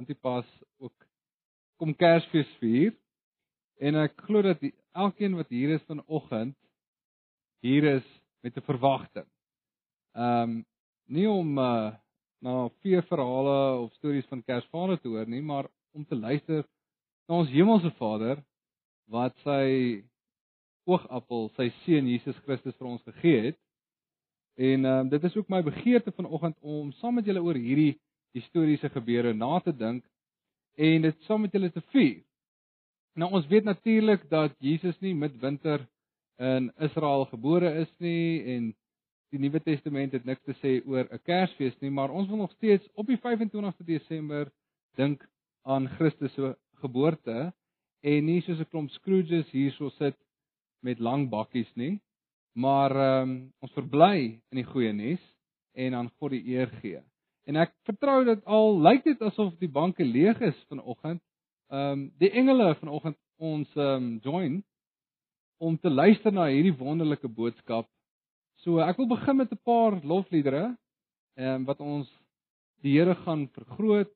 Antipas ook kom Kersfees vier. En ek glo dat die, elkeen wat hier is vanoggend hier is met 'n verwagting. Ehm um, nie om uh, na vier verhale of stories van Kersvader te hoor nie, maar om te luister na ons hemelse Vader wat sy oogappel, sy seun Jesus Christus vir ons gegee het. En ehm um, dit is ook my begeerte vanoggend om saam met julle oor hierdie historiese gebeure na te dink en dit saam met julle te vier. Nou ons weet natuurlik dat Jesus nie midwinter in Israel gebore is nie en die Nuwe Testament het niks te sê oor 'n Kersfees nie, maar ons wil nog steeds op die 25ste Desember dink aan Christus se geboorte en nie soos 'n klomp Scrooges hierso sit met lang bakkies nie, maar um, ons verbly in die goeie nuus en aan God die eer gee. En ek vertrou dat al lyk dit asof die banke leeg is vanoggend, ehm um, die engele vanoggend ons ehm um, join om te luister na hierdie wonderlike boodskap. So ek wil begin met 'n paar lofliedere ehm um, wat ons die Here gaan vergroot,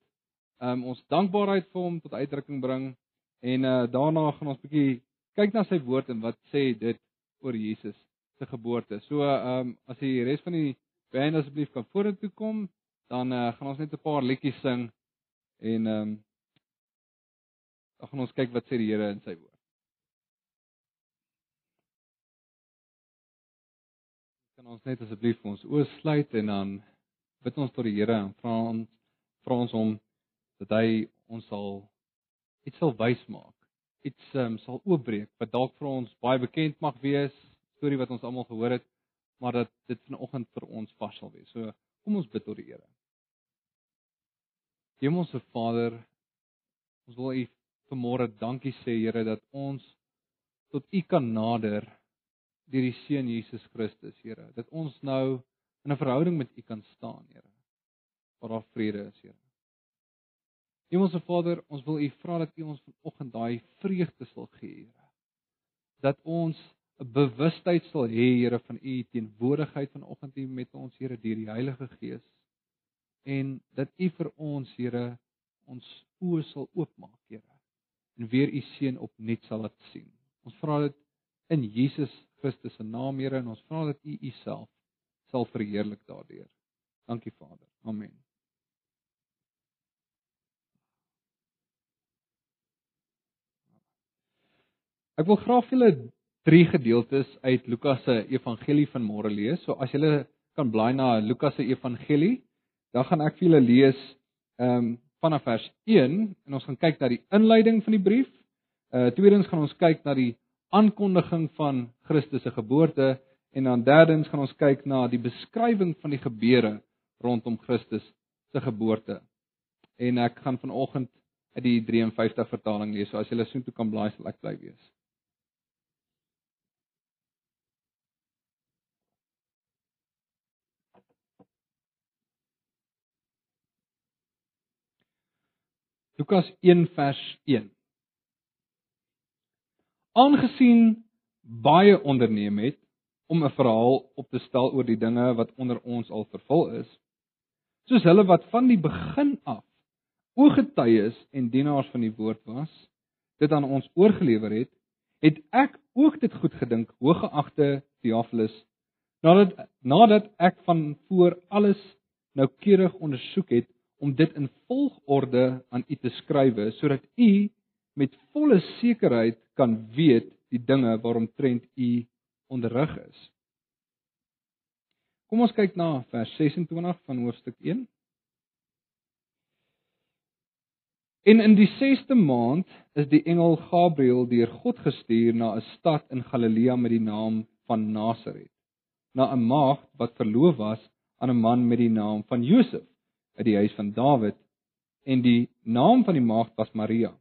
ehm um, ons dankbaarheid vir hom tot uitdrukking bring en uh, daarna gaan ons bietjie kyk na sy woord en wat sê dit oor Jesus se geboorte. So ehm um, as die res van die band asseblief kan vorentoe kom, dan uh, gaan ons net 'n paar liedjies sing en ehm um, dan gaan ons kyk wat sê die Here in sy woord. Kan ons net asseblief ons oë sluit en dan bid ons tot die Here en vra ons vra ons om dat hy ons sal iets sal wys maak iets um, sal oopbreek wat dalk vir ons baie bekend mag wees, storie wat ons almal gehoor het, maar dat dit vanoggend vir ons vas sal wees. So kom ons bid tot die Here. Hemelse Vader, ons wil U vanmôre dankie sê Here dat ons tot U kan nader deur die Seun Jesus Christus, Here. Dat ons nou in 'n verhouding met U kan staan, Here. Waar daar vrede is, Here. Hemelse Vader, ons wil U vra dat U ons vanoggend daai vreugde sal gee, Here. Dat ons 'n bewustheid sal hê, Here, van U teenwoordigheid vanoggend hier met ons, Here, deur die Heilige Gees. En dat U vir ons, Here, ons oë sal oopmaak, Here, en weer U seën opnuut sal laat sien. Ons vra dit in Jesus Christus se naam, Here, en ons vra dat U U self sal verheerlik daardeur. Dankie Vader. Amen. Ek wil graag vir julle drie gedeeltes uit Lukas se evangelie van môre lees. So as julle kan blaai na Lukas se evangelie, dan gaan ek vir julle lees ehm um, vanaf vers 1 en ons gaan kyk na die inleiding van die brief. Uh tweedens gaan ons kyk na die aankondiging van Christus se geboorte en dan derdens gaan ons kyk na die beskrywing van die gebeure rondom Christus se geboorte. En ek gaan vanoggend uit die 53 vertaling lees. So as julle soontoe kan blaai, sal ek bly wees. Lukas 1 vers 1. Aangesien baie onderneem het om 'n verhaal op te stel oor die dinge wat onder ons al vervul is, soos hulle wat van die begin af ooggetuies en dienaars van die woord was, dit aan ons oorgelewer het, het ek ook dit goed gedink, hooggeagte Theophilus, nadat nadat ek van voor alles noukeurig ondersoek het om dit in volgorde aan u te skrywe sodat u met volle sekerheid kan weet die dinge waaromtrent u onderrig is. Kom ons kyk na vers 26 van hoofstuk 1. En in die 6ste maand is die engel Gabriël deur God gestuur na 'n stad in Galilea met die naam van Nasaret, na 'n maagd wat verloof was aan 'n man met die naam van Josef uit die huis van Dawid en die naam van die maagd was Maria.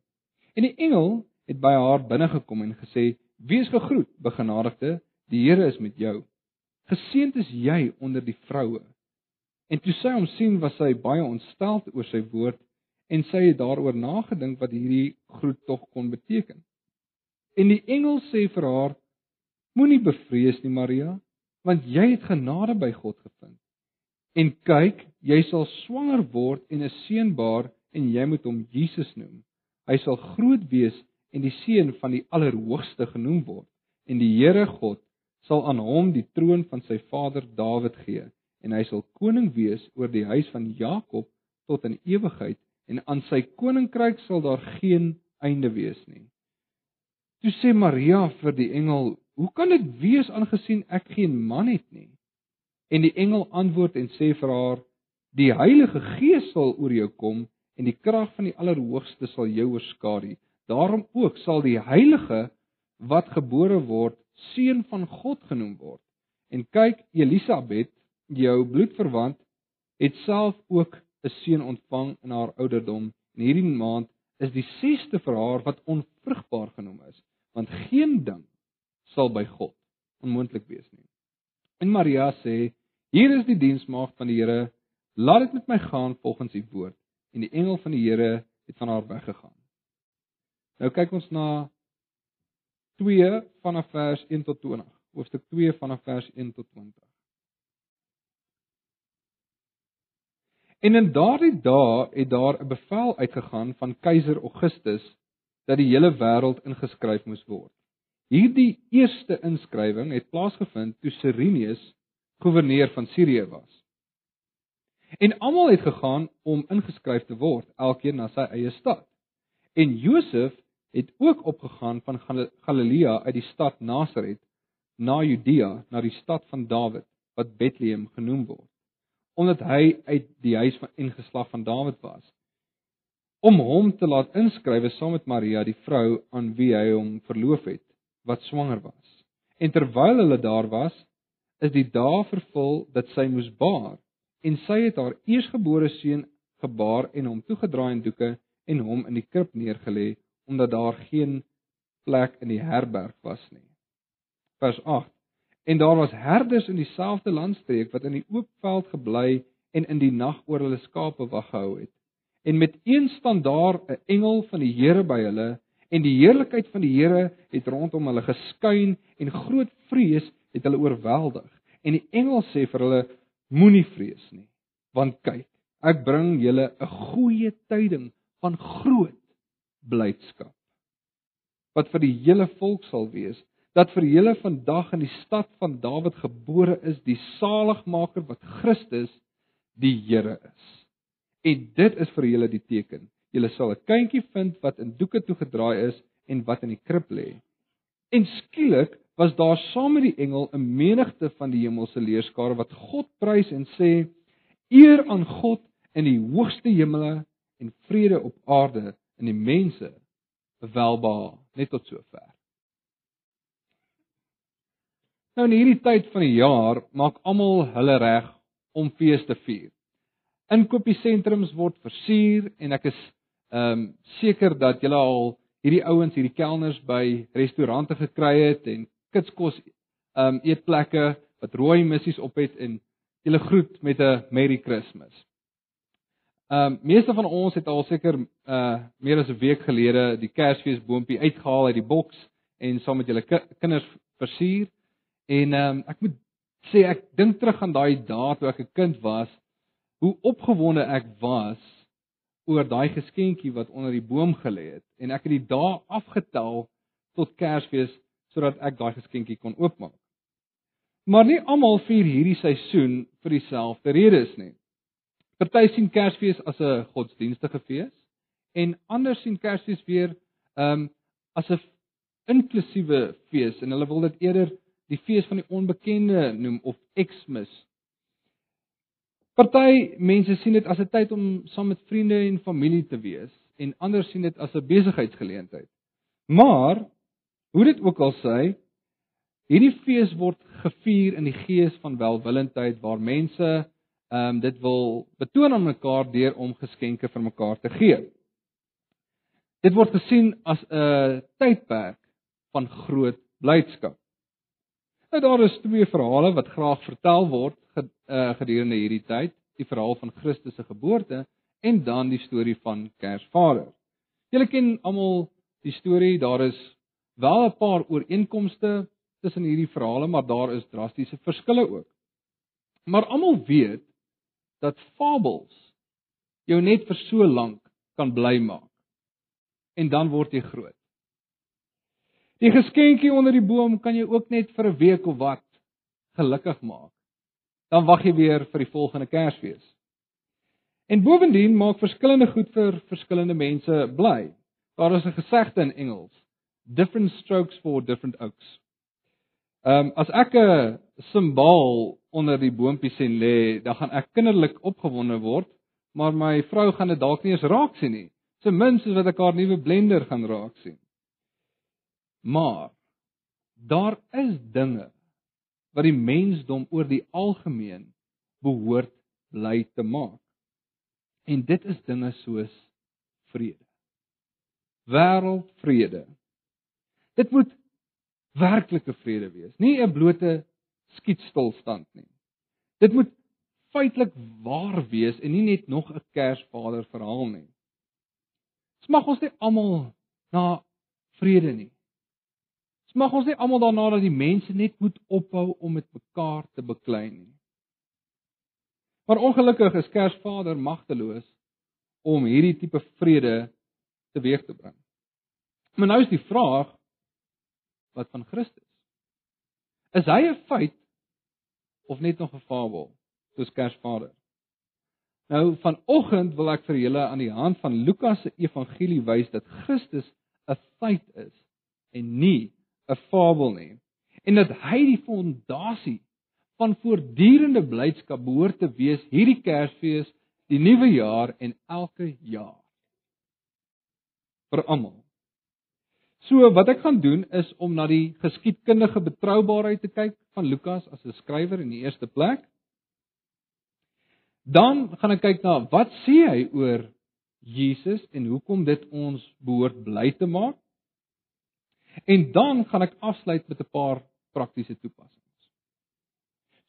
En die engel het by haar binne gekom en gesê: "Wees gegroet, begenadigde, die Here is met jou. Geseënd is jy onder die vroue." En toe sy hom sien, was sy baie ontstel oor sy woord en sy het daaroor nagedink wat hierdie groet tog kon beteken. En die engel sê vir haar: Moenie bevrees nie, Maria, want jy het genade by God gevind. En kyk, jy sal swanger word en 'n seun baar en jy moet hom Jesus noem. Hy sal groot wees en die seun van die Allerhoogste genoem word en die Here God sal aan hom die troon van sy vader Dawid gee en hy sal koning wees oor die huis van Jakob tot in ewigheid en aan sy koninkryk sal daar geen einde wees nie. Toe sê Maria vir die engel: "Hoe kan dit wees aangesien ek geen man het nie?" En die engel antwoord en sê vir haar: "Die Heilige Gees sal oor jou kom en die krag van die Allerhoogste sal jou oorskadu. Daarom ook sal die heilige wat gebore word seun van God genoem word. En kyk, Elisabet, jou bloedverwant, het self ook 'n seun ontvang in haar ouderdom. En hierdie maand is die 6ste vir haar wat onvrugbaar genoem is, want geen ding sal by God onmoontlik wees nie. En Maria sê: Hier is die diensmaagd van die Here, laat dit met my gaan volgens u woord. En die engel van die Here het van haar weggegaan. Nou kyk ons na 2 vanaf vers 1 tot 20. Hoofstuk 2 vanaf vers 1 tot 20. En in daardie dae het daar 'n bevel uitgegaan van keiser Augustus dat die hele wêreld ingeskryf moes word. Hierdie eerste inskrywing het plaasgevind toe Cyrenius goewerneur van Sirië was. En almal het gegaan om ingeskryf te word, elkeen na sy eie stad. En Josef het ook opgegaan van Galilea uit die stad Nasaret na Judea na die stad van Dawid wat Bethlehem genoem word omdat hy uit die huis van en geslag van Dawid was om hom te laat inskrywe saam met Maria die vrou aan wie hy hom verloof het wat swanger was en terwyl hulle daar was is die dae vervul dat sy moes baar en sy het haar eersgebore seun gebaar en hom toegedraai in doeke en hom in die krib neergelê omdat daar geen plek in die herberg was nie. Vers 8. En daar was herders in dieselfde landstreek wat in die oop veld gebly en in die nag oor hulle skape wag gehou het. En met een staan daar 'n engel van die Here by hulle en die heerlikheid van die Here het rondom hulle geskyn en groot vrees het hulle oorweldig. En die engel sê vir hulle: Moenie vrees nie, want kyk, ek bring julle 'n goeie tyding van groot blydskap wat vir die hele volk sal wees dat vir julle vandag in die stad van Dawid gebore is die saligmaker wat Christus die Here is. En dit is vir julle die teken. Julle sal 'n kindjie vind wat in doeke toegedraai is en wat in die krib lê. En skielik was daar saam met die engel 'n menigte van die hemelse leerskare wat God prys en sê: Eer aan God in die hoogste hemele en vrede op aarde in die mense welbehaag net tot sover. Nou in hierdie tyd van die jaar maak almal hulle reg om feeste te vier. Inkopiesentrums word versier en ek is ehm um, seker dat julle al hierdie ouens, hierdie kelners by restaurante gekry het en kitskos ehm um, eetplekke wat rooi missies op het en julle groet met 'n Merry Christmas. Ehm um, meeste van ons het al seker uh meer as 'n week gelede die Kersfees boontjie uitgehaal uit die boks en saam met julle ki kinders versier. En ehm um, ek moet sê ek dink terug aan daai dae toe ek 'n kind was, hoe opgewonde ek was oor daai geskenkie wat onder die boom gelê het en ek het die dae afgetel tot Kersfees sodat ek daai geskenkie kon oopmaak. Maar nie almal vier hierdie seisoen vir dieselfde redes nie. Party sien Kersfees as 'n godsdienstige fees en ander sien Kersfees weer ehm um, as 'n inklusiewe fees en hulle wil dit eerder die fees van die onbekende noem of Xmas. Party mense sien dit as 'n tyd om saam met vriende en familie te wees en ander sien dit as 'n besigheidsgeleentheid. Maar hoe dit ook al sê, hierdie fees word gevier in die gees van welwillendheid waar mense ehm um, dit wil betoon aan mekaar deur om geskenke vir mekaar te gee. Dit word gesien as 'n tydperk van groot blydskap. Nou daar is twee verhale wat graag vertel word eh, gedurende hierdie tyd, die verhaal van Christus se geboorte en dan die storie van Kersvader. Julle ken almal die storie, daar is wel 'n paar ooreenkomste tussen hierdie verhale, maar daar is drastiese verskille ook. Maar almal weet dat fabels jou net vir so lank kan bly maak. En dan word jy groot. Die geskenkie onder die boom kan jy ook net vir 'n week of wat gelukkig maak. Dan wag jy weer vir die volgende Kersfees. En bovendien maak verskillende goed vir verskillende mense bly. Daar is 'n gesegde in Engels: different strokes for different oaks. Ehm um, as ek 'n simbaal onder die boontjie sien lê, dan gaan ek kinderlik opgewonde word, maar my vrou gaan dit dalk nie eens raak sien nie. Ten minste wat ek haar nuwe blender gaan raak sien. Maar daar is dinge wat die mensdom oor die algemeen behoort bly te maak. En dit is dinge soos vrede. Wêreldvrede. Dit moet werklike vrede wees, nie 'n blote skietstilstand nie. Dit moet feitelik waar wees en nie net nog 'n Kersvader verhaal nie. Smag ons nie almal na vrede nie. Smag ons nie almal daarna dat die mense net moet ophou om met mekaar te beklei nie. Maar ongelukkig is Kersvader magteloos om hierdie tipe vrede teweeg te bring. Maar nou is die vraag wat van Christus? Is hy 'n feit of net nog 'n fabel soos Kersvader? Nou vanoggend wil ek vir julle aan die hand van Lukas se evangelie wys dat Christus 'n feit is en nie 'n fabel nie. En dat hy die fondasie van voortdurende blydskap behoort te wees hierdie Kersfees, die nuwe jaar en elke jaar. vir almal. So wat ek gaan doen is om na die geskiedkundige betroubaarheid te kyk van Lukas as 'n skrywer in die eerste plek. Dan gaan ek kyk na wat sê hy oor Jesus en hoekom dit ons behoort bly te maak. En dan gaan ek afsluit met 'n paar praktiese toepassings.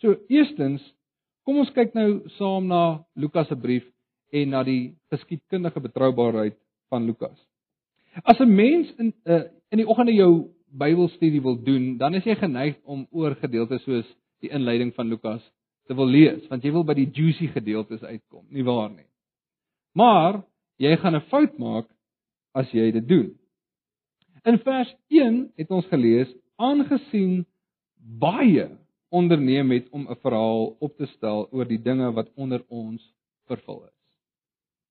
So eerstens, kom ons kyk nou saam na Lukas se brief en na die geskiedkundige betroubaarheid van Lukas. As 'n mens in uh, in die oggende jou Bybelstudie wil doen, dan is jy geneig om oor gedeeltes soos die inleiding van Lukas te wil lees, want jy wil by die juicy gedeeltes uitkom, nie waar nie? Maar jy gaan 'n fout maak as jy dit doen. In vers 1 het ons gelees aangesien baie onderneem het om 'n verhaal op te stel oor die dinge wat onder ons vervul is.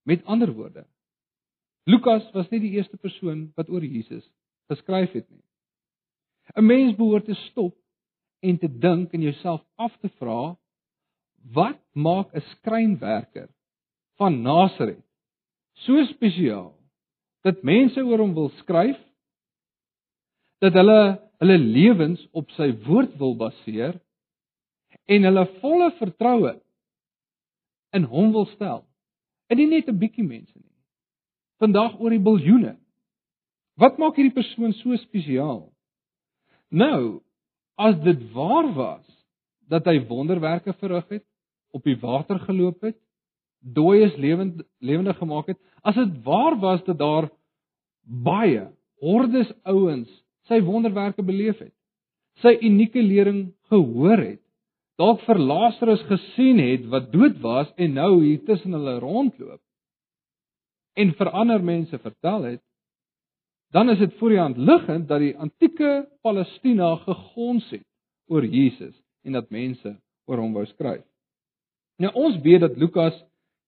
Met ander woorde, Lukas was nie die eerste persoon wat oor Jesus geskryf het nie. 'n Mens behoort te stop en te dink en jouself af te vra wat maak 'n skrynwerker van Nasaret so spesiaal dat mense oor hom wil skryf dat hulle hulle lewens op sy woord wil baseer en hulle volle vertroue in hom wil stel. En nie net 'n bietjie mense nie. Vandag oor die biljoene. Wat maak hierdie persoon so spesiaal? Nou, as dit waar was dat hy wonderwerke verrig het, op die water geloop het, dooies lewend lewendig gemaak het, as dit waar was dat daar baie hordes ouens sy wonderwerke beleef het. Sy unieke lering gehoor het. Dalk vir Lazarus gesien het wat dood was en nou hier tussen hulle rondloop. En vir ander mense vertel het. Dan is dit voor die hand liggend dat die antieke Palestina gegons het oor Jesus en dat mense oor hom wou skryf. Nou ons weet dat Lukas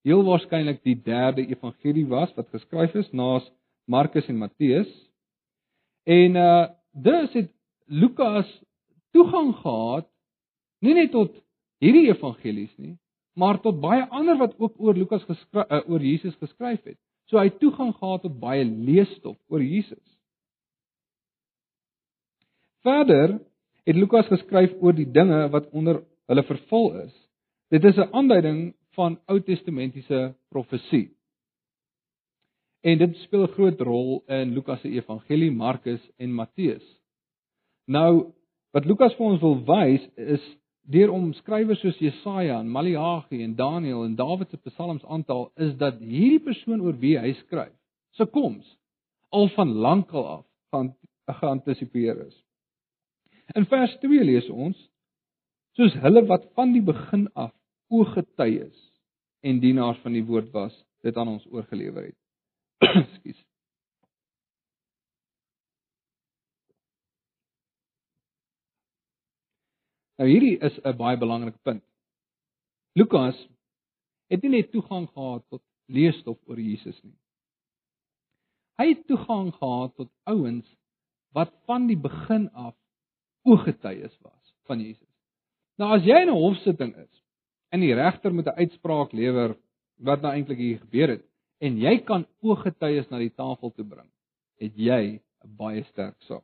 heel waarskynlik die derde evangelie was wat geskryf is naas Markus en Matteus En uh dus het Lukas toegang gehad nie net tot hierdie evangelies nie, maar tot baie ander wat ook oor Lukas geskryf uh, oor Jesus geskryf het. So hy het toegang gehad tot baie leesstof oor Jesus. Verder het Lukas geskryf oor die dinge wat onder hulle vervul is. Dit is 'n aanduiding van Ou Testamentiese profesie. En dit speel 'n groot rol in Lukas se evangelie, Markus en Matteus. Nou, wat Lukas vir ons wil wys is deur om skrywers soos Jesaja en Maleagi en Daniël en Dawid se psalms aantal is dat hierdie persoon oor wie hy skryf, se koms al van lankal af gaan geantisipeer is. In vers 2 lees ons soos hulle wat van die begin af ooggetuies en dienaars van die woord was, dit aan ons oorgelewer het. Ekskuus. Nou hierdie is 'n baie belangrike punt. Lukas het nie net toegang gehad tot leesstof oor Jesus nie. Hy het toegang gehad tot ouens wat van die begin af ooggetuies was van Jesus. Nou as jy in 'n hofsitting is en die regter moet 'n uitspraak lewer wat nou eintlik hier gebeur het en jy kan ooggetuies na die tafel toe bring, het jy 'n baie sterk saak.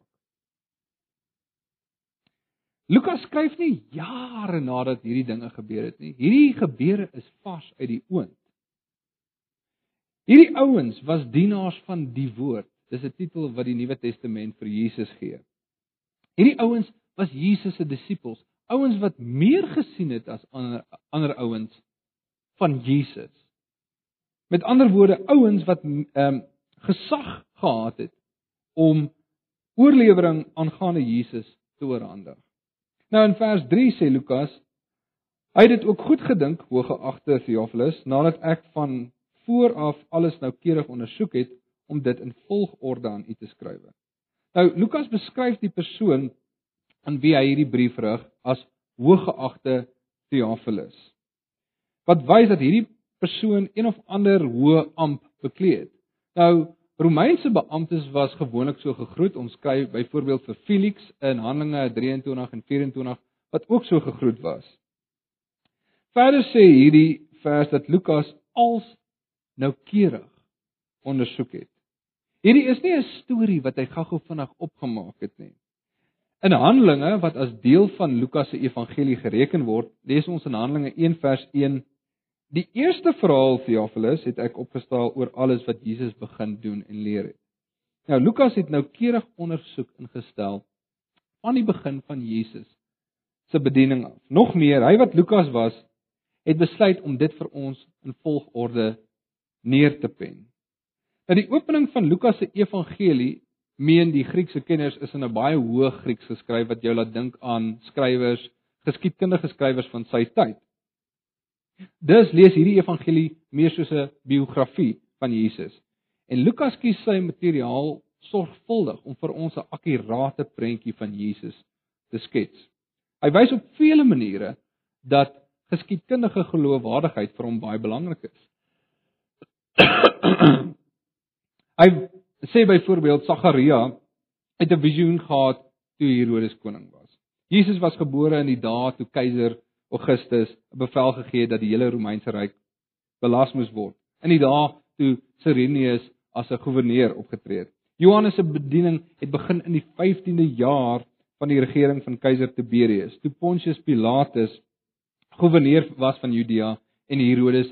Lukas skryf nie jare nadat hierdie dinge gebeur het nie. Hierdie gebeure is vars uit die oond. Hierdie ouens was dienaars van die woord. Dis 'n titel wat die Nuwe Testament vir Jesus gee. Hierdie ouens was Jesus se disippels, ouens wat meer gesien het as ander ander ouens van Jesus. Met ander woorde, ouens wat ehm um, gesag gehad het om oorlewering aangaande Jesus te oorhandig. Nou in vers 3 sê Lukas, hy het dit ook goed gedink, hoëgeagte Theophilus, nadat ek van vooraf alles noukeurig ondersoek het om dit in volgorde aan u te skryf. Nou Lukas beskryf die persoon aan wie hy hierdie brief rig as hoëgeagte Theophilus. Wat wys dat hierdie persoon een of ander hoë amp bekleed het. Nou Romeinse beamptes was gewoonlik so gegroet. Ons skryf byvoorbeeld vir Felix in Handelinge 23 en 24 wat ook so gegroet was. Verder sê hierdie vers dat Lukas als noukeurig ondersoek het. Hierdie is nie 'n storie wat hy gou-gou vinnig opgemaak het nie. In Handelinge wat as deel van Lukas se evangelie gereken word, lees ons in Handelinge 1 vers 1 Die eerste verhaal Theophilus het ek opgestel oor alles wat Jesus begin doen en leer het. Nou Lukas het nou keurig ondersoek ingestel van die begin van Jesus se bediening af. Nog meer, hy wat Lukas was, het besluit om dit vir ons in volgorde neer te pen. Nou die opening van Lukas se evangelie meen die Griekse kenners is in 'n baie hoë Grieks geskryf wat jou laat dink aan skrywers, geskiedkundige skrywers van sy tyd. Dus lees hierdie evangelie meer soos 'n biografie van Jesus. En Lukas kies sy materiaal sorgvuldig om vir ons 'n akkurate prentjie van Jesus te skets. Hy wys op vele maniere dat geskiedkundige geloofwaardigheid vir hom baie belangrik is. hy sê byvoorbeeld Sagaria het 'n visioen gehad toe Herodes koning was. Jesus was gebore in die dae toe keiser Augustus 'n bevel gegee dat die hele Romeinse ryk belas moes word. In die dae toe Cyrenius as 'n goewerneur opgetree het. Johannes se bediening het begin in die 15de jaar van die regering van keiser Tiberius, toe Pontius Pilatus goewerneur was van Judea en Herodes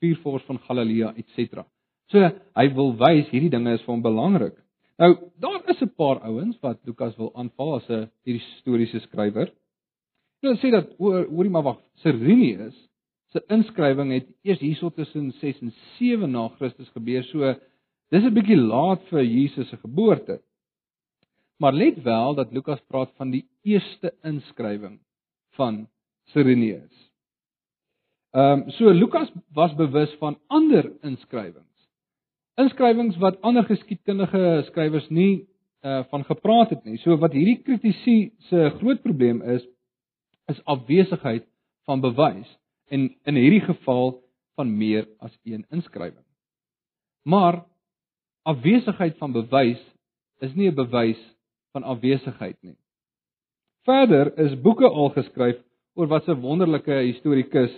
viervors van Galilea etc. So hy wil wys hierdie dinge is vir hom belangrik. Nou daar is 'n paar ouens wat Lukas wil aanval as 'n historiese skrywer. Hulle sê dat hoorie maar wag, Serenius se inskrywing het eers hierso tussen 6 en 7 na Christus gebeur. So dis 'n bietjie laat vir Jesus se geboorte. Maar let wel dat Lukas praat van die eerste inskrywing van Serenius. Ehm um, so Lukas was bewus van ander inskrywings. Inskrywings wat ander geskiedkundige skrywers nie uh van gepraat het nie. So wat hierdie kritisie se groot probleem is, is afwesigheid van bewys en in hierdie geval van meer as een inskrywing. Maar afwesigheid van bewys is nie 'n bewys van afwesigheid nie. Verder is boeke al geskryf oor wat 'n wonderlike historikus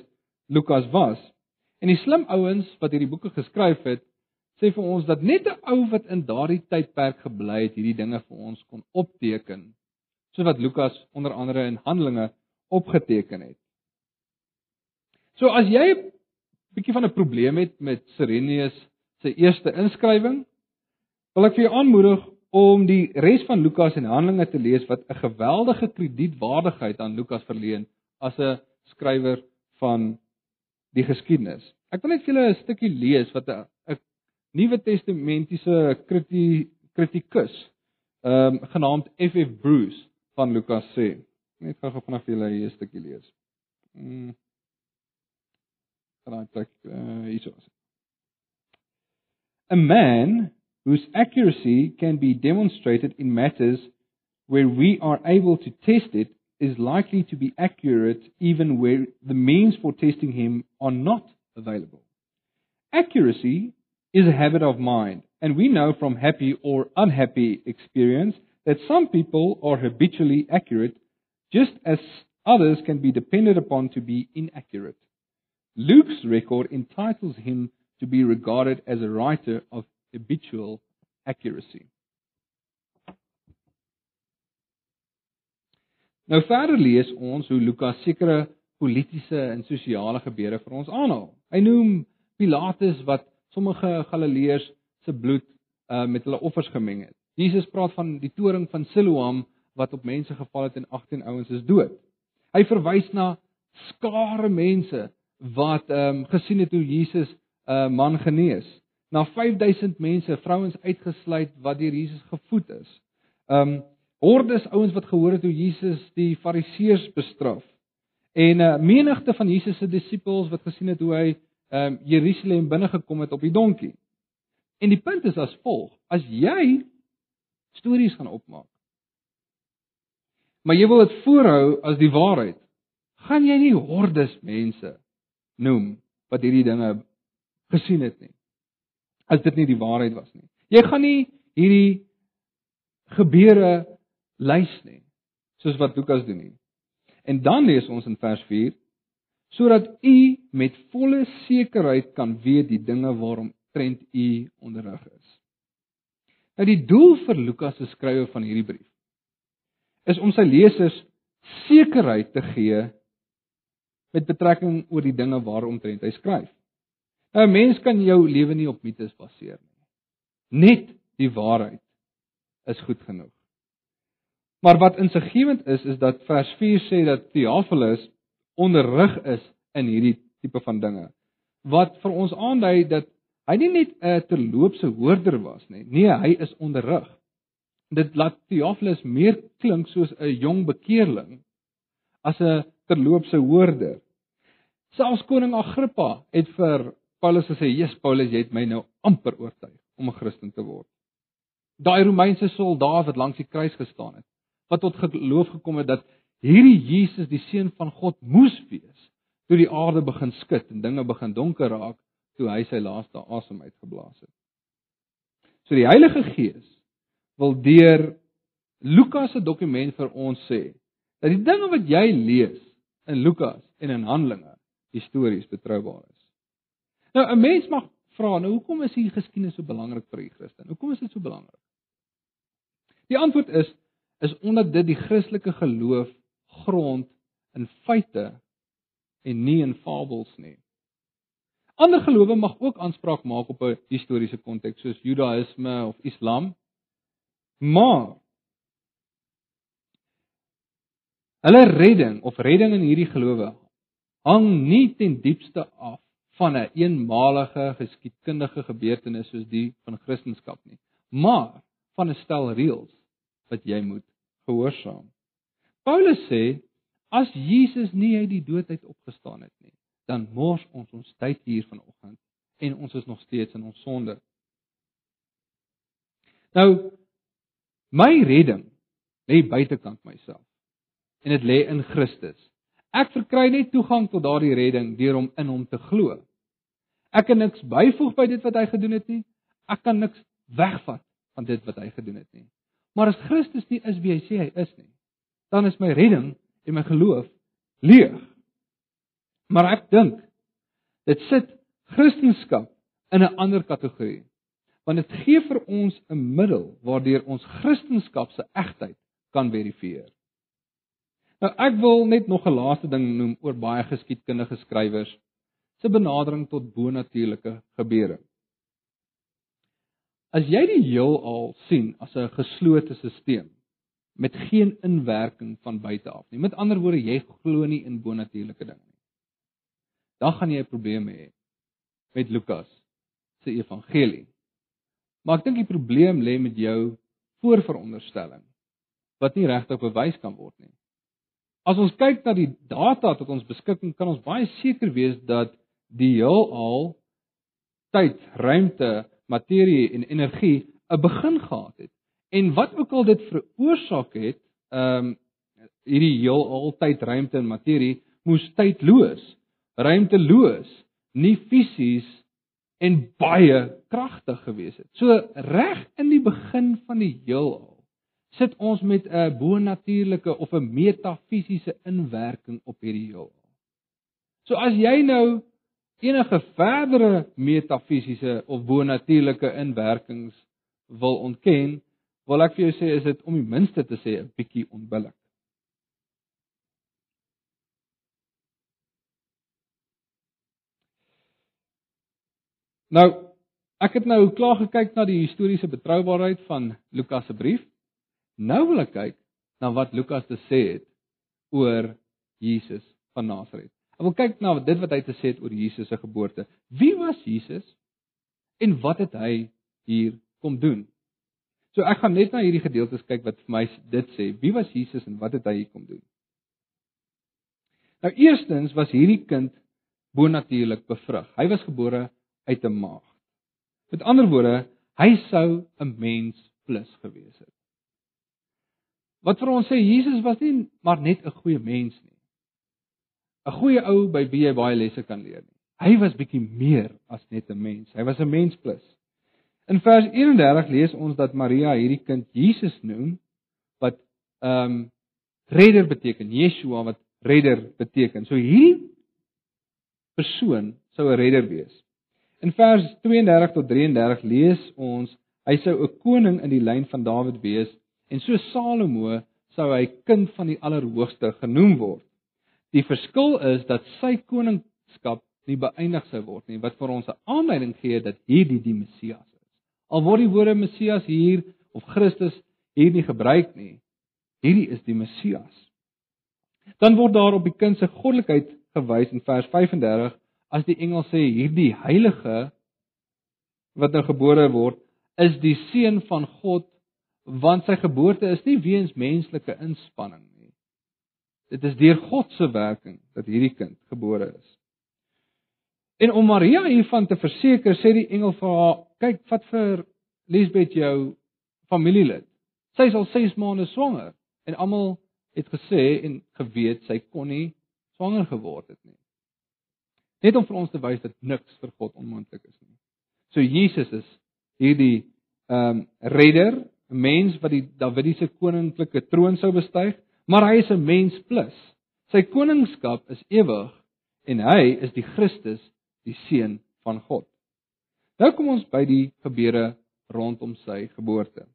Lukas was. En die slim ouens wat hierdie boeke geskryf het, sê vir ons dat net 'n ou wat in daardie tydperk gebly het, hierdie dinge vir ons kon opteken. Soos wat Lukas onder andere in Handelinge opgeteken het. So as jy 'n bietjie van 'n probleem het met Serenius se eerste inskrywing, wil ek vir jou aanmoedig om die res van Lukas en Handelinge te lees wat 'n geweldige kredietwaardigheid aan Lukas verleen as 'n skrywer van die geskiedenis. Ek wil net vir julle 'n stukkie lees wat 'n Nuwe Testamentiese kritikus ehm um, genaamd FF Bruce van Lukas sê net gou julle hier 'n stukkie lees. Mm. Gaan ek trek uh, hierso. A man whose accuracy can be demonstrated in matters where we are able to test it is likely to be accurate even where the means for testing him are not available. Accuracy is a habit of mind, and we know from happy or unhappy experience that some people are habitually accurate, just as others can be depended upon to be inaccurate. Luke's record entitles him to be regarded as a writer of habitual accuracy. Nou verder lees ons hoe Lukas sekere politieke en sosiale gebeure vir ons aanhaal. Hy noem Pilatus wat sommige Galileërs se bloed uh, met hulle offers gemeng het. Jesus praat van die toring van Siloam wat op mense geval het en 18 ouens is dood. Hy verwys na skare mense wat ehm um, gesien het hoe Jesus 'n uh, man genees. Na 5000 mense, vrouens uitgesluit wat deur Jesus gevoed is. Ehm um, hordes ouens wat gehoor het hoe Jesus die Fariseërs bestraf. En 'n uh, menigte van Jesus se disippels wat gesien het hoe hy ehm um, Jerusalem binne gekom het op die donkie. En die punt is as volg: as jy stories gaan opmaak, maar jy wil dit voorhou as die waarheid, gaan jy nie hordes mense noem wat hierdie dinge gesien het nie. As dit nie die waarheid was nie. Jy gaan nie hierdie gebeure lys nie, soos wat Lukas doen nie. En dan lees ons in vers 4 sodat u met volle sekerheid kan weet die dinge waarom trend u onderrig is. Nou die doel vir Lukas se skrywe van hierdie brief is om sy lesers sekerheid te gee met betrekking oor die dinge waaromtrent hy skryf. Nou 'n mens kan jou lewe nie op mites baseer nie. Net die waarheid is goed genoeg. Maar wat insiggewend is is dat vers 4 sê dat Theophilus onderrig is in hierdie tipe van dinge. Wat vir ons aandui dat hy nie net 'n terloopse hoorder was nie. Nee, hy is onderrig. Dit laat Theophilus meer klink soos 'n jong bekeerling as 'n terloopse hoorder. Selfs koning Agrippa het vir Paulus gesê: "Jesus Paulus, jy het my nou amper oortuig om 'n Christen te word." Daai Romeinse soldaat wat langs die kruis gestaan het, wat tot geloof gekom het dat hierdie Jesus die seun van God moes wees toe die aarde begin skud en dinge begin donker raak toe hy sy laaste asem uitgeblaas het. So die Heilige Gees wil deur Lukas se dokument vir ons sê dat die dinge wat jy lees in Lukas en in Handelinge histories betroubaar is. Nou 'n mens mag vra, nou hoekom is hierdie geskiedenis so belangrik vir die Christen? Hoekom is dit so belangrik? Die antwoord is is omdat dit die Christelike geloof grond in feite en nie in fabels nie. Ander gelowe mag ook aanspraak maak op 'n historiese konteks soos Judaïsme of Islam. Maar hulle redding of redding in hierdie gelowe hang nie ten diepste af van 'n een eenmalige geskiedkundige gebeurtenis soos die van Christendom nie, maar van 'n stel reëls wat jy moet gehoorsaam. Paulus sê as Jesus nie uit die dood uit opgestaan het nie, dan mors ons ons tyd hier vanoggend en ons is nog steeds in ons sonde. Nou my redding lê buitekant myself en dit lê in Christus. Ek verkry net toegang tot daardie redding deur om in hom te glo. Ek kan niks byvoeg by dit wat hy gedoen het nie. Ek kan niks wegvat van dit wat hy gedoen het nie. Maar as Christus nie is wie hy sê hy is nie, dan is my redding en my geloof leeg. Maar ek dink dit sit Christendom in 'n ander kategorie. Want dit gee vir ons 'n middel waardeur ons Christendom se egtheid kan verifieer. Nou ek wil net nog 'n laaste ding noem oor baie geskiedkundige skrywers se benadering tot bonatuurlike gebeure. As jy die heelal sien as 'n geslote stelsel met geen inwerking van buite af nie. Met ander woorde, jy glo nie in bonatuurlike dinge nie. Dan gaan jy 'n probleem hê met Lukas se evangelie. Maar ek dink die probleem lê met jou voorveronderstelling wat nie regtig bewys kan word nie. As ons kyk na die data tot ons beskikking, kan ons baie seker wees dat die heelal tyd, ruimte materie en energie 'n begin gehad het. En wat ook al dit veroorsaak het, ehm um, hierdie heel altyd ruimte en materie moes tydloos, ruimteloos, nie fisies en baie kragtig gewees het. So reg in die begin van die heelal sit ons met 'n bonatuurlike of 'n metafisiese inwerking op hierdie heelal. So as jy nou enige verdere metafisiese of bonatuurlike inwerkings wil ontken, wil ek vir jou sê is dit om die minste te sê 'n bietjie onbillik. Nou, ek het nou klaar gekyk na die historiese betroubaarheid van Lukas se brief. Nou wil ek kyk na wat Lukas te sê het oor Jesus van Nasaret. Ek wil kyk na dit wat hy te sê het oor Jesus se geboorte. Wie was Jesus en wat het hy hier kom doen? So ek gaan net na hierdie gedeeltes kyk wat vir my dit sê. Wie was Jesus en wat het hy hier kom doen? Nou eerstens was hierdie kind bonatuurlik bevrug. Hy was gebore uit 'n maag. Met ander woorde, hy sou 'n mens plus gewees het. Wat vir ons sê Jesus was nie maar net 'n goeie mens nie. 'n Goeie ou by wie jy baie lesse kan leer nie. Hy was bietjie meer as net 'n mens. Hy was 'n mens plus. In vers 31 lees ons dat Maria hierdie kind Jesus noem wat ehm um, redder beteken, Yeshua wat redder beteken. So hierdie persoon sou 'n redder wees. In vers 32 tot 33 lees ons hy sou 'n koning in die lyn van Dawid wees en so Salomo sou hy kind van die Allerhoogste genoem word. Die verskil is dat sy koningskap nie beëindig sou word nie wat vir ons 'n aanleiding gee dat hierdie die Messias is. Al word die woorde Messias hier of Christus hier nie gebruik nie, hierdie is die Messias. Dan word daar op die kind se goddelikheid gewys in vers 35 as die engel sê hierdie heilige wat nou gebore word is die seun van God want sy geboorte is nie weens menslike inspanning nie. Dit is deur God se werking dat hierdie kind gebore is. En om Maria hiervan te verseker, sê die engel vir haar: "Kyk, wat vir Lisbeth jou familielid. Sy is al 6 maande swanger en almal het gesê en geweet sy kon nie swanger geword het nie. Net om vir ons te wys dat niks vir God onmoontlik is nie. So Jesus is hierdie ehm um, redder, 'n mens wat die Davidiese koninklike troon sou bestyg, maar hy is 'n mens plus. Sy koningskap is ewig en hy is die Christus, die seun van God. Nou kom ons by die gebeure rondom sy geboorte.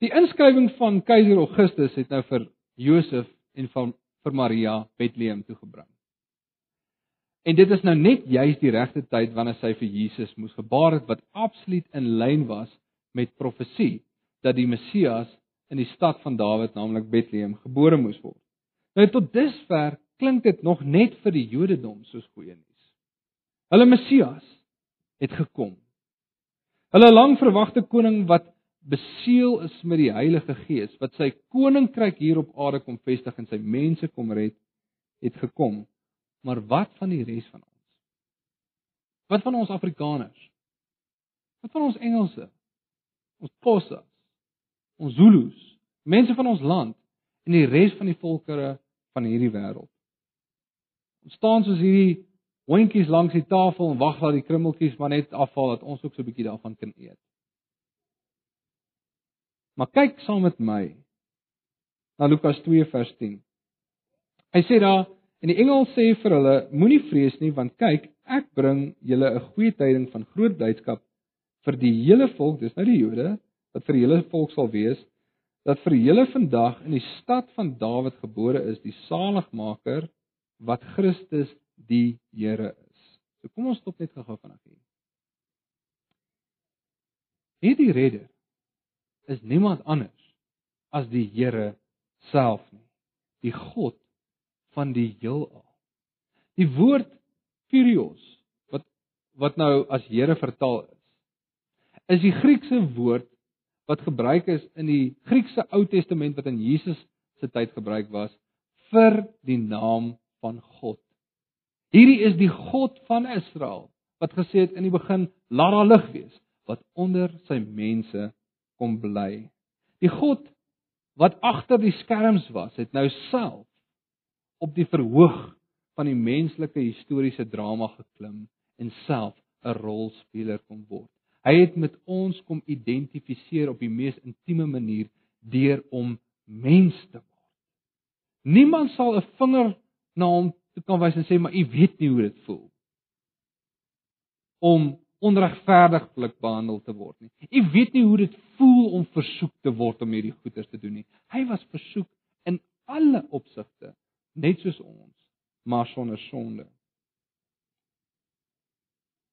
Die inskrywing van keiser Augustus het nou vir Josef en van vir Maria Bethlehem toegebring. En dit is nou net juis die regte tyd wanneer sy vir Jesus moes gebaar het wat absoluut in lyn was met profesie dat die Messias in die stad van Dawid, naamlik Bethlehem, gebore moes word. Nou tot dusver klink dit nog net vir die Jodendom soos goeie nuus. Hulle Messias het gekom. Hulle lang verwagte koning wat beseël is met die Heilige Gees, wat sy koninkryk hier op aarde kom vestig en sy mense kom red, het gekom. Maar wat van die res van ons? Wat van ons Afrikaners? Wat van ons Engelse? Ons Xhosa? Ons Zulus? Mense van ons land en die res van die volkere van hierdie wêreld. Ons staan soos hierdie hondjies langs die tafel en wag dat die krummeltjies maar net afval dat ons ook so 'n bietjie daarvan kan eet. Maar kyk saam met my na Lukas 2 vers 10. Hy sê daar En die engel sê vir hulle: Moenie vrees nie, want kyk, ek bring julle 'n goeie tyding van groot blydskap vir die hele volk, dis nou die Jode, wat vir julle volk sal wees, dat vir julle vandag in die stad van Dawid gebore is die saligmaker wat Christus die Here is. So kom ons stop net gou-gou vanaand hier. Hierdie redder is niemand anders as die Here self nie. Die God van die heelal. Die woord Kyrios wat wat nou as Here vertaal is, is die Griekse woord wat gebruik is in die Griekse Ou Testament wat in Jesus se tyd gebruik was vir die naam van God. Hierdie is die God van Israel wat gesê het in die begin laat daar lig wees wat onder sy mense kom bly. Die God wat agter die skerms was, het nou self op die verhoog van die menslike historiese drama geklim en self 'n rolspeler kom word. Hy het met ons kom identifiseer op die mees intieme manier deur om mens te word. Niemand sal 'n vinger na hom toe kan wys en sê maar u weet nie hoe dit voel om onregverdiglik behandel te word nie. U weet nie hoe dit voel om versoek te word om hierdie goeders te doen nie. Hy was versoek in alle opsigte, net soos ons, maar sonder sonde.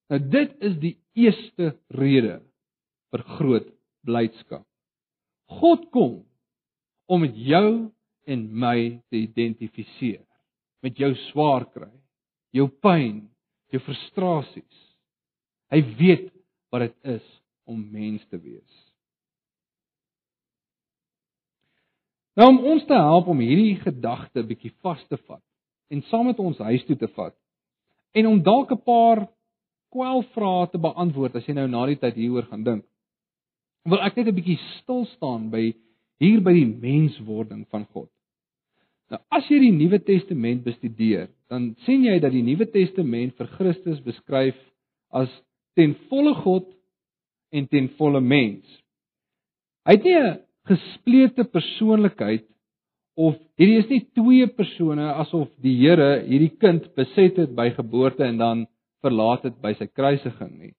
Nou dit is die eerste rede vir groot blydskap. God kom om met jou en my te identifiseer. Met jou swaar kry, jou pyn, jou frustrasies. Hy weet wat dit is om mens te wees. Nou om ons te help om hierdie gedagte bietjie vas te vat en saam met ons huis toe te vat en om dalk 'n paar kwelvrae te beantwoord as jy nou na die tyd hieroor gaan dink. Wil ek net 'n bietjie stil staan by hier by die menswording van God. Nou as jy die Nuwe Testament bestudeer, dan sien jy dat die Nuwe Testament vir Christus beskryf as ten volle God en ten volle mens. Hy het nie 'n gesplete persoonlikheid of hierdie is nie twee persone asof die Here hierdie kind beset het by geboorte en dan verlaat het by sy kruisiging nie.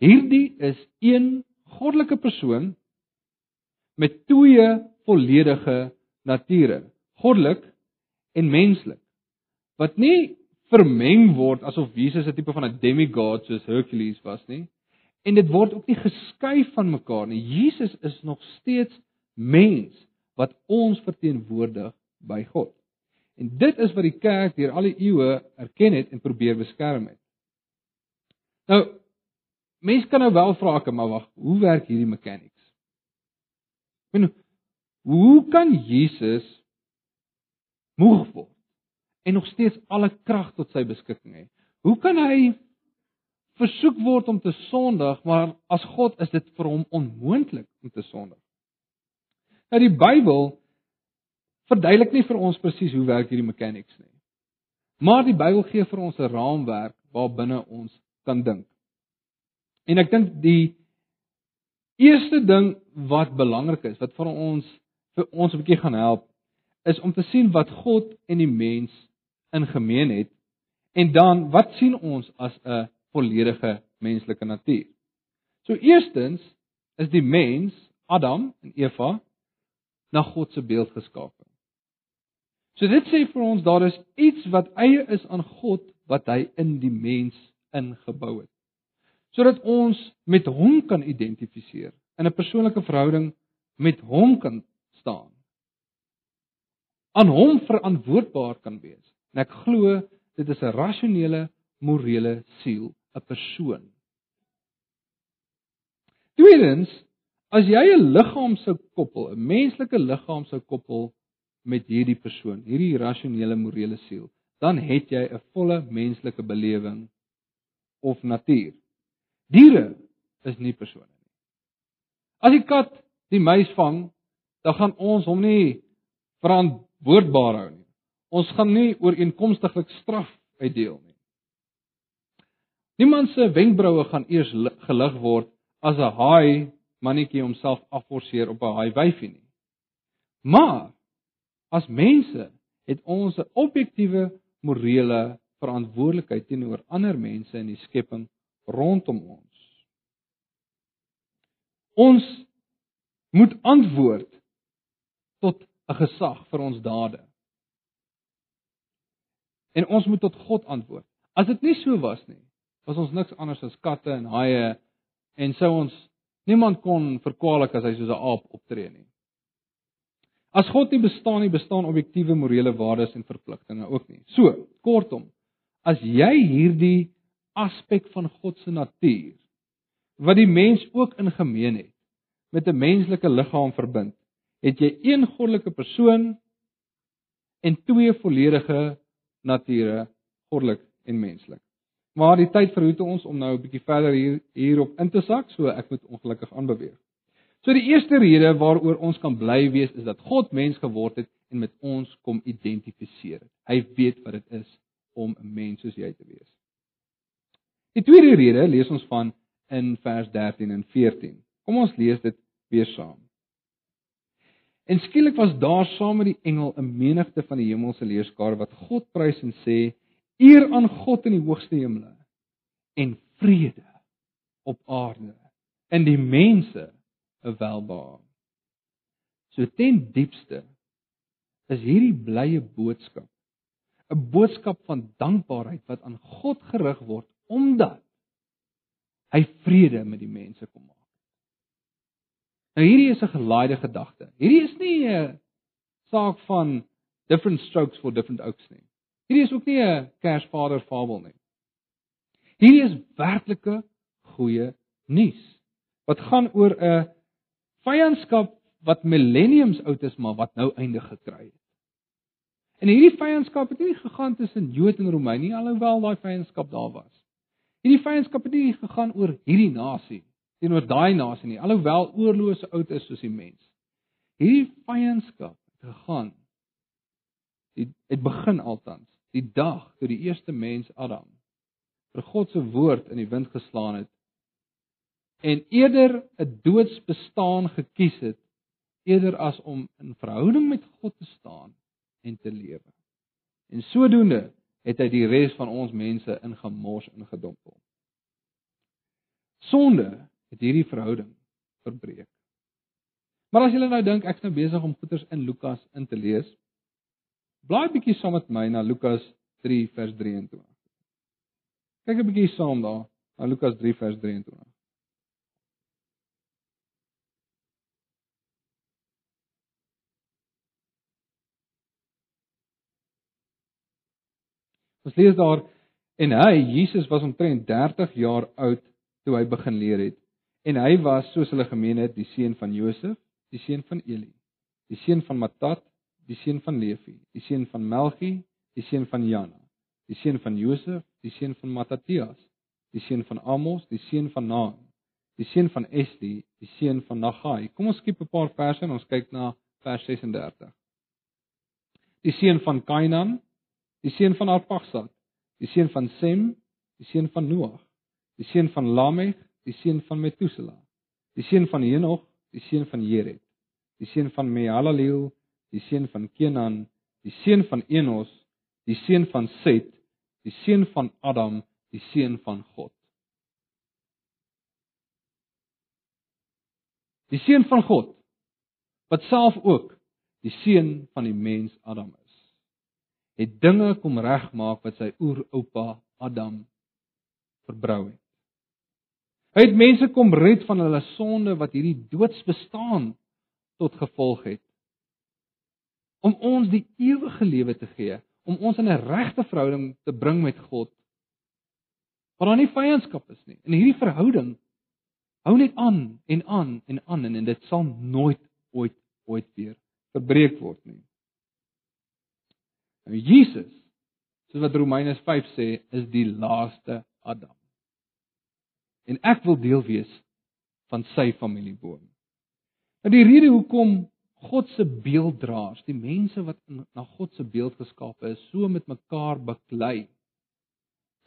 Hierdie is een goddelike persoon met twee volledige nature, goddelik en menslik. Wat nie vermeng word asof Jesus 'n tipe van 'n demigod soos Hercules was nie. En dit word ook nie geskei van mekaar nie. Jesus is nog steeds mens wat ons verteenwoordig by God. En dit is wat die kerk deur al die eeue erken het en probeer beskerm het. Nou mense kan nou wel vra ek maar wag, hoe werk hierdie mechanics? Men hoe kan Jesus moeg word en nog steeds alle krag tot sy beskikking hê? Hoe kan hy versoek word om te sondig, maar as God is dit vir hom onmoontlik om te sondig? Nou die Bybel verduidelik nie vir ons presies hoe werk hierdie mechanics nie. Maar die Bybel gee vir ons 'n raamwerk waarbinne ons kan dink. En ek dink die eerste ding wat belangrik is, wat vir ons vir ons 'n bietjie gaan help, is om te sien wat God en die mens in gemeen het en dan wat sien ons as 'n volledige menslike natuur. So eerstens is die mens, Adam en Eva, na God se beeld geskape. So dit sê vir ons daar is iets wat eie is aan God wat hy in die mens ingebou het. Sodat ons met hom kan identifiseer, in 'n persoonlike verhouding met hom kan staan. aan hom verantwoordbaar kan wees. En ek glo dit is 'n rasionele, morele siel, 'n persoon. Tweedens, as jy 'n liggaam sou koppel, 'n menslike liggaam sou koppel met hierdie persoon, hierdie rasionele, morele siel, dan het jy 'n volle menslike belewing of natuur. Diere is nie persone nie. As die kat die muis vang, dan gaan ons hom nie verantwoordbaar hou nie. Ons gaan nie ooreenkomstiglik straf uitdeel nie. Niemand se wenkbroue gaan eers gelig word as 'n haai mannetjie homself afforceer op 'n haai wyfie nie. Maar as mense het ons 'n objektiewe morele verantwoordelikheid teenoor ander mense in die skepping rondom ons. Ons moet antwoord tot 'n gesag vir ons dade. En ons moet tot God antwoord. As dit nie so was nie, was ons niks anders as katte en haie en sou ons niemand kon verkwalik as hy soos 'n aap optree nie. As God nie bestaan nie, bestaan objektiewe morele waardes en verpligtinge ook nie. So, kortom, as jy hierdie aspek van God se natuur wat die mens ook in gemeen het met 'n menslike liggaam verbind, het jy een goddelike persoon en twee volledige nature, goddelik en menslik. Maar die tyd verhoed ons om nou 'n bietjie verder hier hierop in te sak, so ek moet ongelukkig aanbeweeg. So die eerste rede waaroor ons kan bly wees is dat God mens geword het en met ons kom identifiseer. Hy weet wat dit is om 'n mens soos jy te wees. Die tweede rede lees ons van in vers 13 en 14. Kom ons lees dit weer saam. En skielik was daar saam met die engel 'n menigte van die hemelse leerskare wat God prys en sê: Eer aan God in die hoogste hemele en vrede op aarde in die mense 'n welbehae. So ten diepste is hierdie blye boodskap 'n boodskap van dankbaarheid wat aan God gerig word omdat hy vrede met die mense kom maak. Nou hierdie is 'n gelaaide gedagte. Hierdie is nie 'n saak van different strokes for different oaks nie. Hierdie is ook nie 'n Kersvader fabel nie. Hierdie is werklike goeie nuus wat gaan oor 'n vyandskap wat millenniums oud is maar wat nou einde gekry het. En hierdie vyandskap het nie gegaan tussen Jood en Romein nie, alhoewel daai vyandskap daar was. Hierdie vyandskap het nie gegaan oor hierdie nasie teenoor daai nasie nie, alhoewel oorloë so oud is soos die mens. Hierdie vyandskap het gegaan het, het begin altans die dag toe die eerste mens Adam vir God se woord in die wind geslaan het en eerder 'n doodsbestaan gekies het eerder as om in verhouding met God te staan en te lewe. En sodoende het hy die res van ons mense in gemors ingedompel. Sonde het hierdie verhouding verbreek. Maar as julle nou dink ek's nou besig om goeters in Lukas in te lees, blaai bietjie saam met my na Lukas 3 vers 23. Kyk 'n bietjie saam daar na Lukas 3 vers 23. Ons lees daar en hy Jesus was omtrent 30 jaar oud toe hy begin leer het En hy was soos hulle gemeen het, die seun van Josef, die seun van Eli, die seun van Matat, die seun van Levi, die seun van Melchi, die seun van Jana, die seun van Josef, die seun van Mattatias, die seun van Amos, die seun van Naam, die seun van Esli, die seun van Nagai. Kom ons skiep 'n paar verse en ons kyk na vers 36. Die seun van Kainan, die seun van Arpachsad, die seun van Sem, die seun van Noag, die seun van Lamech, die seun van Metusela, die seun van Henog, die seun van Jered, die seun van Mehalaleel, die seun van Kenan, die seun van Enos, die seun van Set, die seun van Adam, die seun van God. Die seun van God wat self ook die seun van die mens Adam is, het dinge kom regmaak wat sy oeroupa Adam verbrou het. Hy het mense kom red van hulle sonde wat hierdie doodsbestaan tot gevolg het. Om ons die ewige lewe te gee, om ons in 'n regte verhouding te bring met God. Waar daar nie vyandskap is nie. En hierdie verhouding hou net aan en aan en aan en, en dit sal nooit ooit ooit weer verbreek word nie. Nou Jesus, soos wat Romeine 5 sê, is die laaste Adam en ek wil deel wees van sy familieboom. Nou die rede hoekom God se beelddraers, die mense wat na God se beeld geskape is, so met mekaar beklei,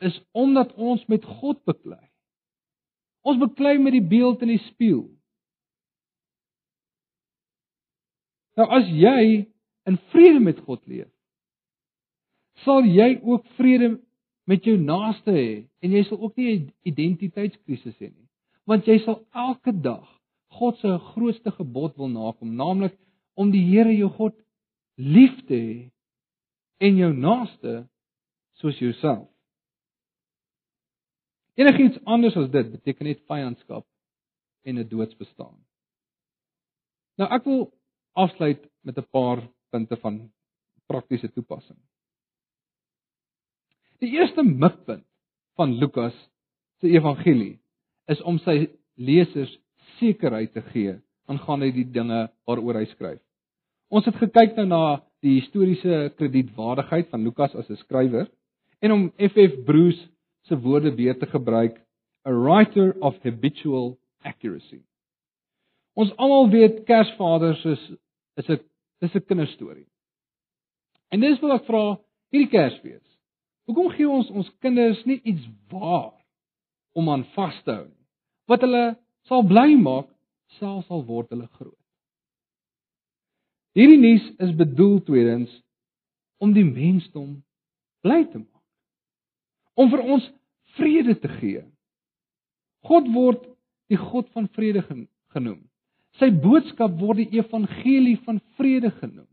is omdat ons met God beklei. Ons beklei met die beeld in die spieël. Nou as jy in vrede met God leef, sal jy ook vrede met jou naaste hê en jy sal ook nie 'n identiteitskrisis hê nie. Want jy sal elke dag God se grootste gebod wil nakom, naamlik om die Here jou God lief te hê en jou naaste soos jouself. Enigiets anders as dit beteken net vyandskap en 'n doodsbestaan. Nou ek wil afsluit met 'n paar punte van praktiese toepassing. Die eerste mikpunt van Lukas se evangelie is om sy lesers sekerheid te gee aangaande die dinge waaroor hy skryf. Ons het gekyk nou na die historiese kredietwaardigheid van Lukas as 'n skrywer en om FF Bruce se woorde weer te gebruik, a writer of habitual accuracy. Ons almal weet Kersvaders is is 'n dis 'n kinderstorie. En dis wat ek vra hierdie Kersfees. Hoekom gee ons ons kinders nie iets waar om aan vas te hou nie? Wat hulle sal bly maak selfs al word hulle groot. Hierdie nuus is bedoel tweedens om die mensdom bly te maak. Om vir ons vrede te gee. God word die God van vrede genoem. Sy boodskap word die evangelie van vrede genoem.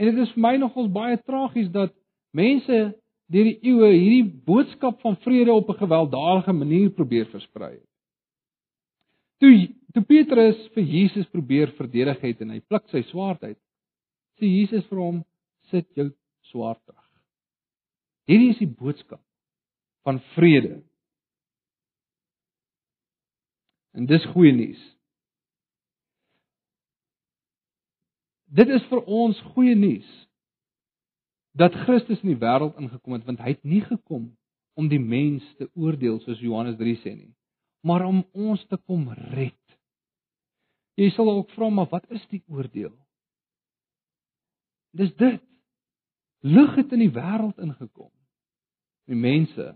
En dit is vir my nogals baie tragies dat mense deur die eeue hierdie boodskap van vrede op 'n gewelddadige manier probeer versprei het. Toe toe Petrus vir Jesus probeer verdedig het en hy pluk sy swaard uit, sê Jesus vir hom: "Sit jou swaard terug." Hierdie is die boodskap van vrede. En dis goeie nuus. Dit is vir ons goeie nuus dat Christus in die wêreld ingekom het want hy het nie gekom om die mens te oordeel soos Johannes 3 sê nie maar om ons te kom red. Jy sal ook vra maar wat is die oordeel? Dis dit. Lig het in die wêreld ingekom. Die mense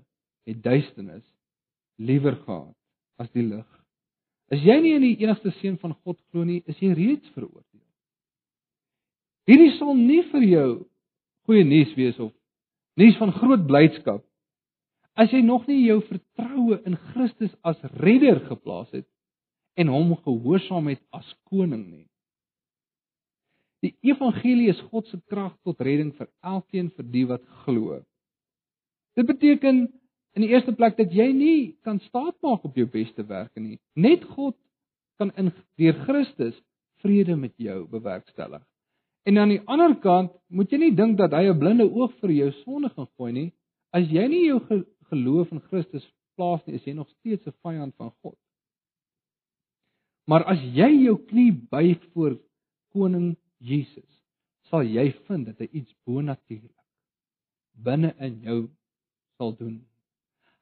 het duisternis liewer gehad as die lig. As jy nie in die enigste seun van God glo nie, is jy reeds veroordeel. Hierdie sal nie vir jou goeie nuus wees of nuus van groot blydskap as jy nog nie jou vertroue in Christus as redder geplaas het en hom gehoorsaam het as koning nie. Die evangelie is God se krag tot redding vir elkeen vir die wat glo. Dit beteken in die eerste plek dat jy nie kan staatmaak op jou beste werke nie. Net God kan in deur Christus vrede met jou bewerkstellig. En aan die ander kant moet jy nie dink dat hy 'n blinde oog vir jou sonde gaan gooi nie. As jy nie jou geloof in Christus plaas nie, is jy nog steeds 'n vyand van God. Maar as jy jou knie buig voor koning Jesus, sal jy vind dat hy iets bonatuurlik binne in jou sal doen.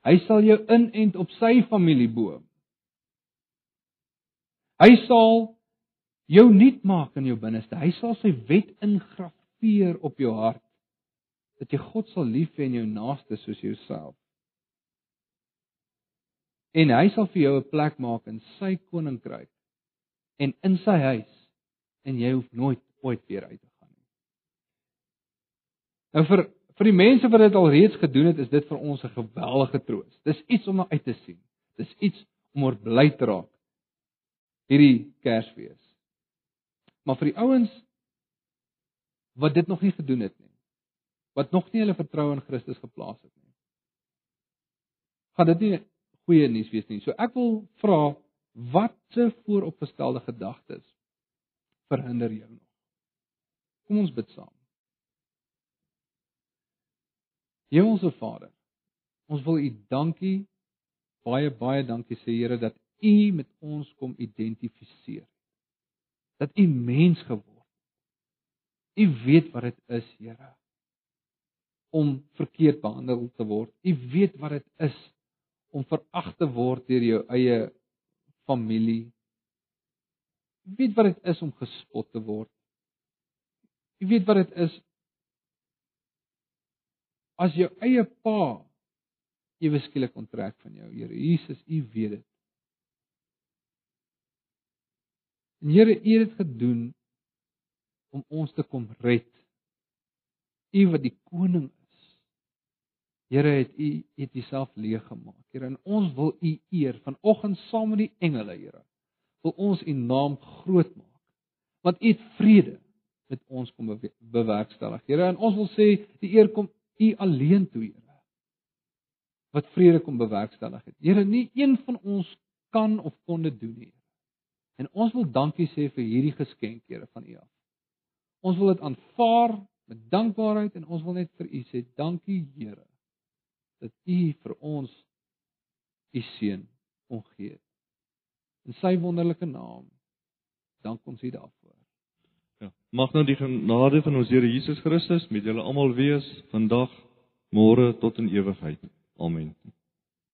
Hy sal jou inent op sy familieboom. Hy sal jou nuut maak in jou binneste. Hy sal sy wet ingraveer op jou hart dat jy God sal lief hê en jou naaste soos jouself en hy sal vir jou 'n plek maak in sy koninkryk en in sy huis en jy hoef nooit ooit weer uit te gaan nie. Nou vir vir die mense wat dit al reeds gedoen het, is dit vir ons 'n geweldige troos. Dis iets om na uit te sien. Dis iets om oor bly te raak hierdie Kersfees. Maar vir die ouens wat dit nog nie gedoen het nie, wat nog nie hulle vertroue in Christus geplaas het nie. Gaan dit nie goeie nuus wees nie. So ek wil vra watse vooropgestelde gedagtes verhinder jou nog? Kom ons bid saam. Hemelse Vader, ons wil U dankie baie baie dankie sê Here dat U met ons kom identifiseer. Dat U mens geword het. U weet wat dit is, Here, om verkeerd behandel te word. U weet wat dit is om verag te word deur jou eie familie. Jy weet wat dit is om gespot te word. Jy weet wat dit is as jou eie pa ewe skielik onttrek van jou. Here Jesus, U weet dit. En Here, U het dit gedoen om ons te kom red. U wat die koning Here het U het Uself leeg gemaak. Here, en ons wil U eer vanoggend saam met die engele, Here. Wil ons U naam groot maak. Want U het vrede met ons kom bewerkstellig. Here, en ons wil sê die eer kom U alleen toe, Here. Wat vrede kom bewerkstellig het. Here, nie een van ons kan of kon dit doen nie. En ons wil dankie sê vir hierdie geskenk, Here, van U af. Ons wil dit aanvaar met dankbaarheid en ons wil net vir U sê dankie, Here dat U vir ons U seun ongee. In sy wonderlike naam dank ons U daarvoor. Ja, mag nou die genade van ons Here Jesus Christus met julle almal wees vandag môre tot in ewigheid. Amen.